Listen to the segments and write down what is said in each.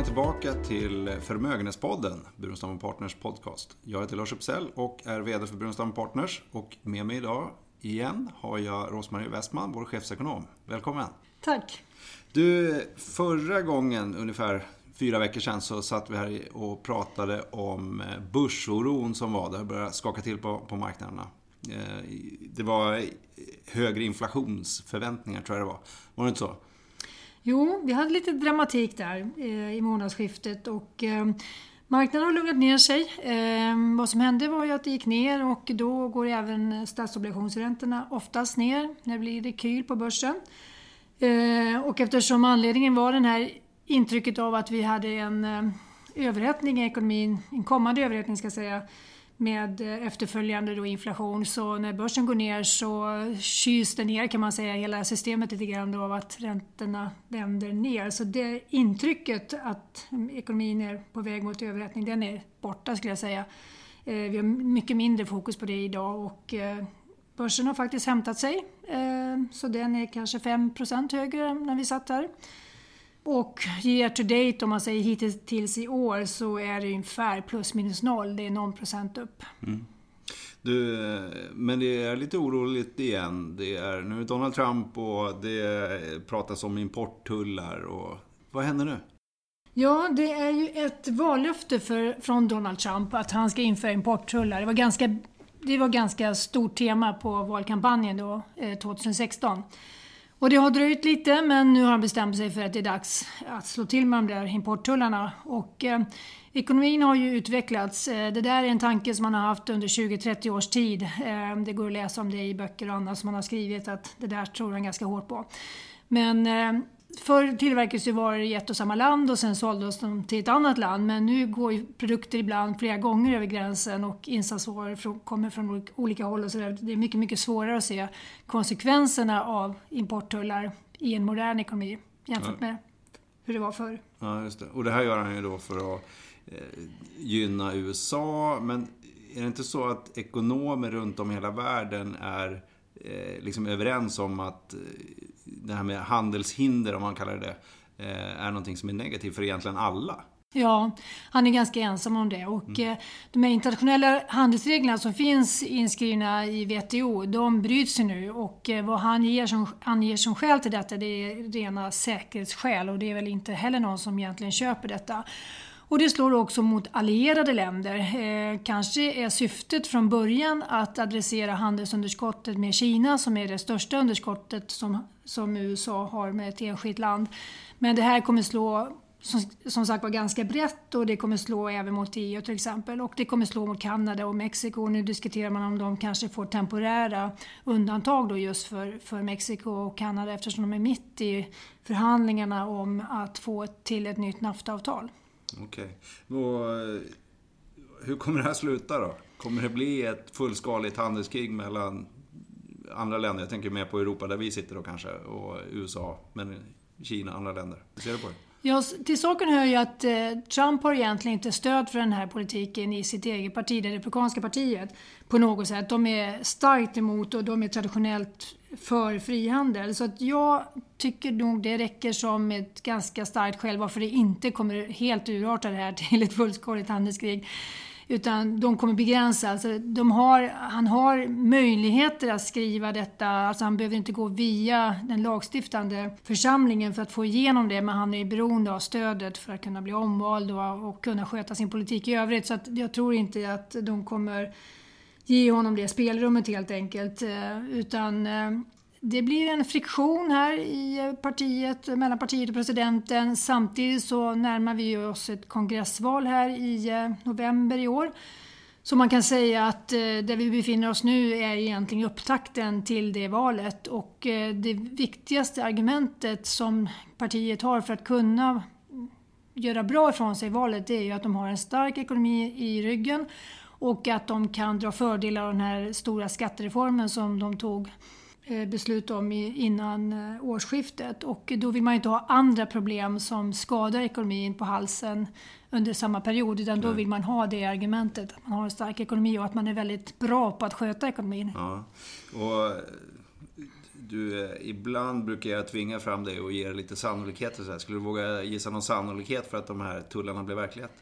Välkomna tillbaka till Förmögenhetspodden, Burenstam Partners podcast. Jag heter Lars Uppsell och är VD för Burenstam Partners. Och med mig idag igen har jag Rosmarie Westman, vår chefsekonom. Välkommen! Tack! Du, förra gången, ungefär fyra veckor sedan, så satt vi här och pratade om börsoron som var där, började skaka till på, på marknaderna. Eh, det var högre inflationsförväntningar, tror jag det var. Var det inte så? Jo, vi hade lite dramatik där eh, i månadsskiftet och eh, marknaden har lugnat ner sig. Eh, vad som hände var ju att det gick ner och då går även statsobligationsräntorna oftast ner när det blir rekyl på börsen. Eh, och eftersom anledningen var den här intrycket av att vi hade en eh, överhettning i ekonomin, en kommande överhettning ska jag säga, med efterföljande då inflation. Så när börsen går ner så kyls det ner kan man säga, hela systemet lite grann av att räntorna vänder ner. Så det intrycket att ekonomin är på väg mot överhettning, den är borta skulle jag säga. Eh, vi har mycket mindre fokus på det idag och eh, börsen har faktiskt hämtat sig. Eh, så den är kanske 5% högre än när vi satt här. Och year to date, om man säger hittills i år, så är det ungefär plus minus noll. Det är någon procent upp. Mm. Du, men det är lite oroligt igen. Det är nu Donald Trump och det pratas om importtullar. Och, vad händer nu? Ja, det är ju ett vallöfte för, från Donald Trump att han ska införa importtullar. Det var ganska, det var ganska stort tema på valkampanjen då, eh, 2016. Och det har dröjt lite men nu har han bestämt sig för att det är dags att slå till med de där importtullarna. Och, eh, ekonomin har ju utvecklats. Eh, det där är en tanke som man har haft under 20-30 års tid. Eh, det går att läsa om det i böcker och annat som man har skrivit att det där tror han ganska hårt på. Men eh, Förr tillverkades ju varor i ett och samma land och sen såldes de till ett annat land. Men nu går ju produkter ibland flera gånger över gränsen och insatsvaror kommer från olika håll. Och så där. Det är mycket, mycket svårare att se konsekvenserna av importtullar i en modern ekonomi jämfört med hur det var förr. Ja, just det. Och det här gör han ju då för att eh, gynna USA. Men är det inte så att ekonomer runt om i hela världen är eh, liksom överens om att eh, det här med handelshinder, om man kallar det eh, är någonting som är negativt för egentligen alla. Ja, han är ganska ensam om det. Och mm. Eh, de här internationella handelsreglerna som finns inskrivna i WTO, de bryts ju nu. Och eh, vad han ger som, anger som skäl till detta, det är rena säkerhetsskäl. Och det är väl inte heller någon som egentligen köper detta. Och det slår också mot allierade länder. Eh, kanske är syftet från början att adressera handelsunderskottet med Kina som är det största underskottet som, som USA har med ett enskilt land. Men det här kommer slå som, som sagt var ganska brett och det kommer slå även mot EU till exempel. Och det kommer slå mot Kanada och Mexiko. Nu diskuterar man om de kanske får temporära undantag då just för, för Mexiko och Kanada eftersom de är mitt i förhandlingarna om att få till ett nytt NAFTA-avtal. Okej. Okay. Hur kommer det här sluta då? Kommer det bli ett fullskaligt handelskrig mellan andra länder? Jag tänker mer på Europa där vi sitter då kanske, och USA, men Kina, andra länder. Hur ser du på det? Ja, till saken hör ju att eh, Trump har egentligen inte stöd för den här politiken i sitt eget parti, det republikanska partiet, på något sätt. De är starkt emot och de är traditionellt för frihandel. Så att jag tycker nog det räcker som ett ganska starkt skäl varför det inte kommer helt urarta det här till ett fullskaligt handelskrig. Utan de kommer begränsa. Alltså de har, han har möjligheter att skriva detta. Alltså han behöver inte gå via den lagstiftande församlingen för att få igenom det. Men han är beroende av stödet för att kunna bli omvald och, och kunna sköta sin politik i övrigt. Så jag tror inte att de kommer ge honom det spelrummet helt enkelt. Eh, utan eh, det blir en friktion här i partiet, mellan partiet och presidenten. Samtidigt så närmar vi oss ett kongressval här i eh, november i år. Så man kan säga att eh, där vi befinner oss nu är egentligen upptakten till det valet. Och eh, det viktigaste argumentet som partiet har för att kunna göra bra ifrån sig i valet det är ju att de har en stark ekonomi i ryggen och att de kan dra fördelar av den här stora skattereformen som de tog beslut om innan eh, årsskiftet. Och då vill man inte ha andra problem som skadar ekonomin på halsen under samma period. Utan då vill man ha det argumentet, att man har en stark ekonomi och att man är väldigt bra på att sköta ekonomin. Ja. Och du, eh, ibland brukar jag tvinga fram dig och ge dig lite sannolikheter. Så här. Skulle du våga gissa någon sannolikhet för att de här tullarna blir verklighet?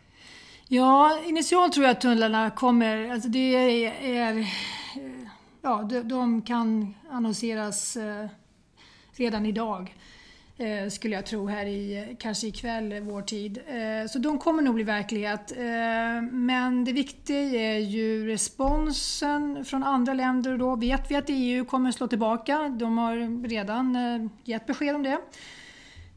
Ja, initialt tror jag att tullarna kommer... Alltså det är... är ja, de, de kan annonseras eh, redan idag. Eh, skulle jag tro här i, kanske ikväll, eh, vår tid. Eh, så de kommer nog bli verklighet. Eh, men det viktiga är ju responsen från andra länder. Då vet vi att EU kommer slå tillbaka. De har redan eh, gett besked om det.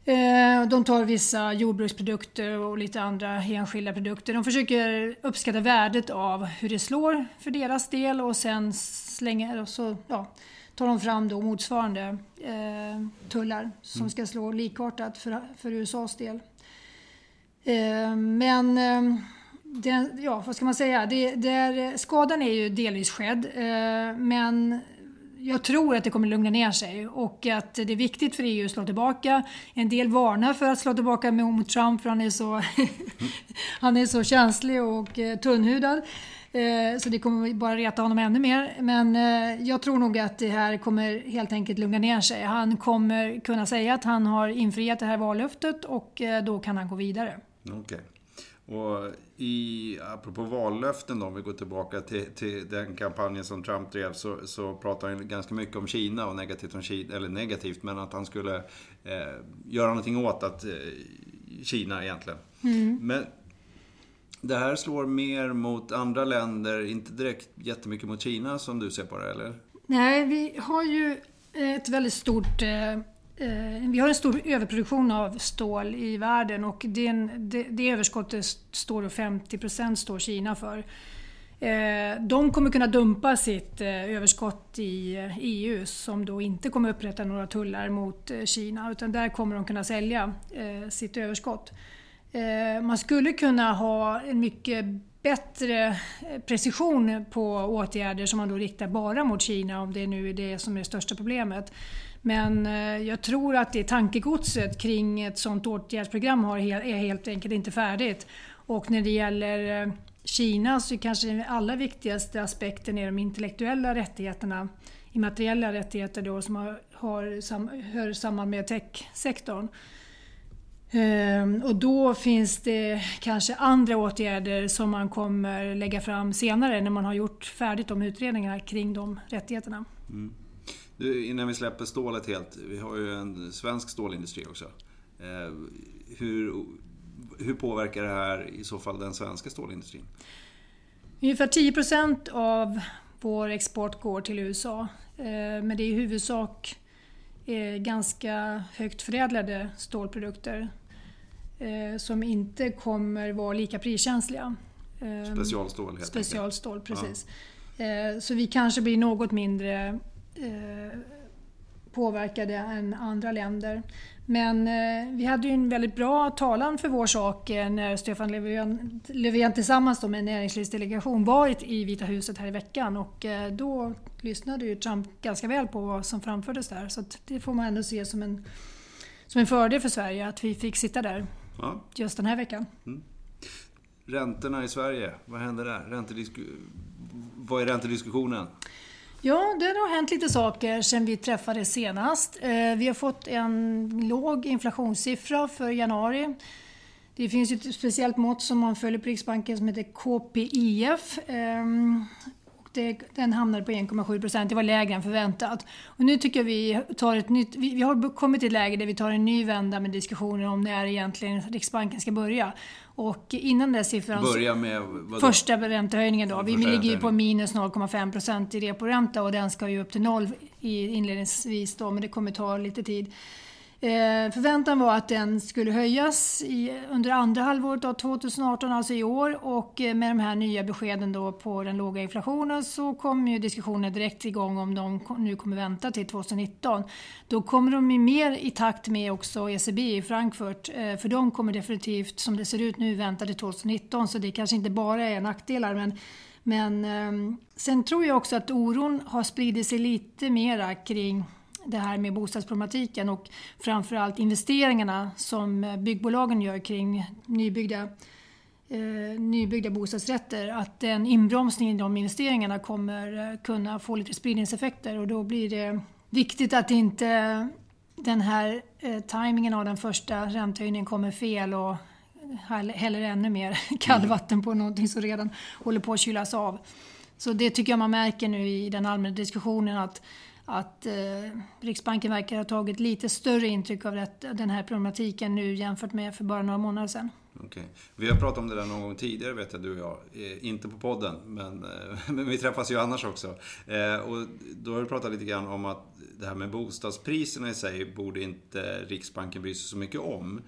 Eh, de tar vissa jordbruksprodukter och lite andra enskilda produkter. De försöker uppskatta värdet av hur det slår för deras del och sen slänger, så, ja, tar de fram då motsvarande eh, tullar som mm. ska slå likartat för, för USAs del. Eh, men eh, den, ja, vad ska man säga? Det, där, skadan är ju delvis skedd. Eh, men jag tror att det kommer lugna ner sig och att det är viktigt för EU att slå tillbaka. En del varnar för att slå tillbaka mot Trump för han är så, han är så känslig och eh, tunnhudad. Eh, så det kommer bara reta honom ännu mer. Men eh, jag tror nog att det här kommer helt enkelt lugna ner sig. Han kommer kunna säga att han har infriat det här vallöftet och då kan han gå vidare. Okay. Och i, apropå vallöften då, om vi går tillbaka till, till den kampanjen som Trump drev, så, så pratar han ganska mycket om Kina och negativt om Kina, eller negativt, men att han skulle eh, göra någonting åt att eh, Kina egentligen. Mm. Men det här slår mer mot andra länder, inte direkt jättemycket mot Kina som du ser på det, eller? Nej, vi har ju ett väldigt stort eh, Eh, vi har en stor överproduktion av stål i världen och det, det, det överskottet står 50 står Kina för. Eh, de kommer kunna dumpa sitt eh, överskott i EU som då inte kommer upprätta några tullar mot Kina utan där kommer de kunna sälja sitt överskott. Man skulle kunna ha en mycket bättre precision på åtgärder som man då riktar bara mot Kina om det nu är det som är det största problemet. Men eh, jag tror att det tankegodset kring ett sådant åtgärdsprogram är helt enkelt inte färdigt. Och när det gäller eh, Kina så kanske den allra viktigaste aspekten är de intellektuella rättigheterna, immateriella rättigheter då, som har, har, hör samman med techsektorn. Ehm, och då finns det kanske andra åtgärder som man kommer lägga fram senare när man har gjort färdigt de utredningarna kring de rättigheterna. Mm. Du, innan vi släpper stålet helt, vi har ju en svensk stålindustri också. Ehm, hur, hur påverkar det här i så fall den svenska stålindustrin? Ungefär 10 procent av vår export går till USA. Ehm, men det är i huvudsak eh, ganska högt förädlade stålprodukter eh, som inte kommer vara lika priskänsliga. Eh, specialstål helt Specialstål, enkelt. precis. Ja. Eh, så vi kanske blir något mindre eh, påverkade än andra länder. Men eh, vi hade ju en väldigt bra talan för vår sak eh, när Stefan Löfven, Löfven tillsammans med en näringslivsdelegation varit i Vita huset här i veckan och eh, då lyssnade ju Trump ganska väl på vad som framfördes där. Så det får man ändå se som en, som en fördel för Sverige att vi fick sitta där ja. just den här veckan. Mm. Räntorna i Sverige, vad händer där? Räntedisku... Vad är räntediskussionen? Ja, det har hänt lite saker sedan vi träffades senast. Eh, vi har fått en låg inflationssiffra för januari. Det finns ett speciellt mått som man följer på Riksbanken som heter KPIF. Ehm, det, den hamnade på 1,7 procent. Det var lägre än förväntat. Och nu tycker jag vi tar ett nytt... Vi, vi, har kommit till ett läge där vi tar en ny vända med diskussioner om när egentligen Riksbanken ska börja. Och innan den siffran... Börja med vadå? Första räntehöjningen då. Vi ligger ju på minus 0,5 procent i reporänta och den ska ju upp till noll inledningsvis då, men det kommer ta lite tid. Eh, förväntan var att den skulle höjas i, under andra halvåret av 2018, alltså i år. Och eh, med de här nya beskeden då på den låga inflationen så kom ju diskussionen direkt igång om de nu kommer vänta till 2019. Då kommer de ju mer i takt med också ECB i Frankfurt. Eh, för de kommer definitivt, som det ser ut nu, vänta till 2019. Så det kanske inte bara är nackdelar. Men men eh, sen tror jag också att oron har spridit sig lite mera kring det här med bostadsproblematiken och framförallt investeringarna som byggbolagen gör kring nybyggda, eh, nybyggda bostadsrätter. Att en inbromsning i de investeringarna kommer eh, kunna få lite spridningseffekter och då blir det viktigt att inte den här eh, tajmingen av den första räntehöjningen kommer fel och häller ännu mer kallvatten på någonting som redan håller på att kylas av. Så det tycker jag man märker nu i den allmänna diskussionen att, att eh, Riksbanken verkar ha tagit lite större intryck av det, den här problematiken nu jämfört med för bara några månader sedan. Okay. Vi har pratat om det där någon gång tidigare vet jag, du och jag. Eh, inte på podden, men, eh, men vi träffas ju annars också. Eh, och då har vi pratat lite grann om att det här med bostadspriserna i sig borde inte Riksbanken bry sig så mycket om.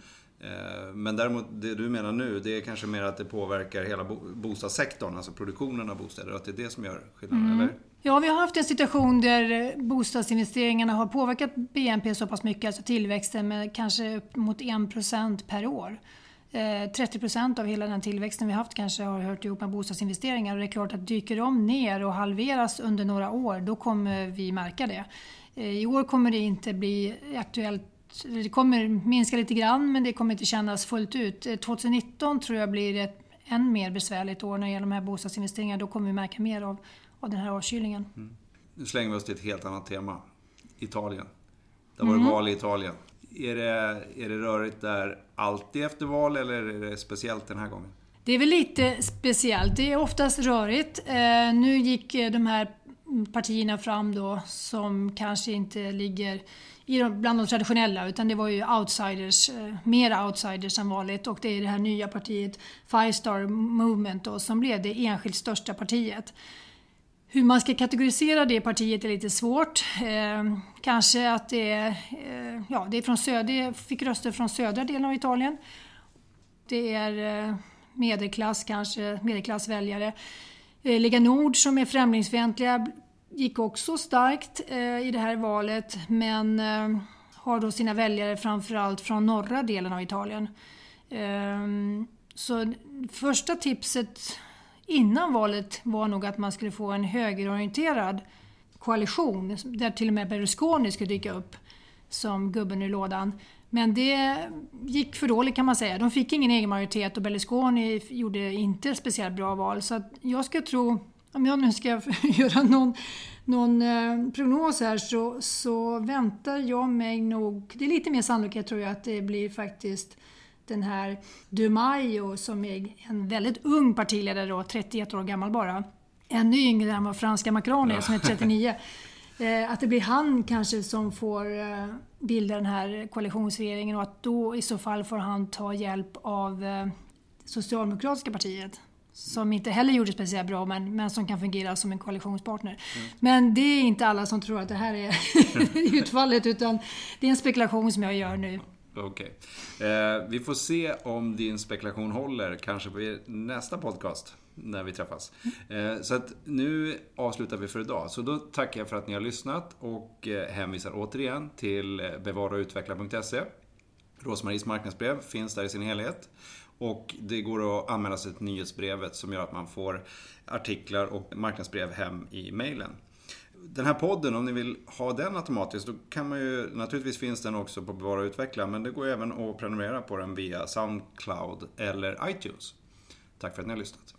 Men däremot, det du menar nu, det är kanske mer att det påverkar hela bostadssektorn, alltså produktionen av bostäder, och att det är det som gör skillnaden, mm. eller? Ja, vi har haft en situation där eh, bostadsinvesteringarna har påverkat BNP så pass mycket, alltså tillväxten, med kanske upp mot 1% per år. Eh, 30 procent av hela den tillväxten vi haft kanske har hört ihop med bostadsinvesteringar och det är klart att dyker de ner och halveras under några år då kommer vi märka det. Eh, I år kommer det inte bli aktuellt det kommer minska lite grann men det kommer inte kännas fullt ut. 2019 tror jag blir ett än mer besvärligt år när det gäller de här bostadsinvesteringarna. Då kommer vi märka mer av, av den här avkylningen. Mm. Nu slänger vi oss till ett helt annat tema. Italien. Det varit mm. val i Italien. Är det, är det rörigt där alltid efter val eller är det speciellt den här gången? Det är väl lite speciellt. Det är oftast rörigt. Eh, nu gick eh, de här partierna fram då som kanske inte ligger bland de traditionella utan det var ju outsiders, eh, mer outsiders än vanligt och det är det här nya partiet Five Star Movement då, som blev det enskilt största partiet. Hur man ska kategorisera det partiet är lite svårt. Eh, kanske att det är, eh, ja, det är från söder, fick röster från södra delen av Italien. Det är eh, medelklass kanske, medelklassväljare. Eh, Lega Nord som är främlingsfientliga gick också starkt eh, i det här valet men eh, har då sina väljare framförallt från norra delen av Italien. Eh, så första tipset innan valet var nog att man skulle få en högerorienterad koalition där till och med Berlusconi skulle dyka upp som gubben i lådan. Men det gick för dåligt kan man säga. De fick ingen egen majoritet och Berlusconi gjorde inte ett speciellt bra val. Så jag ska tro, om jag nu ska göra någon, någon eh, prognos här så, så väntar jag mig nog, det är lite mer sannolikhet tror jag att det blir faktiskt den här Dumayo som är en väldigt ung partiledare då, 31 år gammal bara. Ännu yngre än vad franska Macron är som är 39. Eh, att det blir han kanske som får eh, bilda den här koalitionsregeringen och att då i så fall får han ta hjälp av eh, Socialdemokratiska partiet. Som inte heller gjorde speciellt bra men, men som kan fungera som en koalitionspartner. Mm. Men det är inte alla som tror att det här är utfallet utan det är en spekulation som jag gör nu. Okej. Okay. Eh, vi får se om din spekulation håller, kanske på nästa podcast när vi träffas. Eh, så att nu avslutar vi för idag. Så då tackar jag för att ni har lyssnat och eh, hänvisar återigen till eh, bevaraochutveckla.se. bevarautveckla.se. Rosmaries marknadsbrev finns där i sin helhet. Och det går att anmäla sig till nyhetsbrevet som gör att man får artiklar och marknadsbrev hem i mejlen den här podden, om ni vill ha den automatiskt, då kan man ju, naturligtvis finns den också på Bevara och Utveckla, men det går även att prenumerera på den via Soundcloud eller iTunes. Tack för att ni har lyssnat.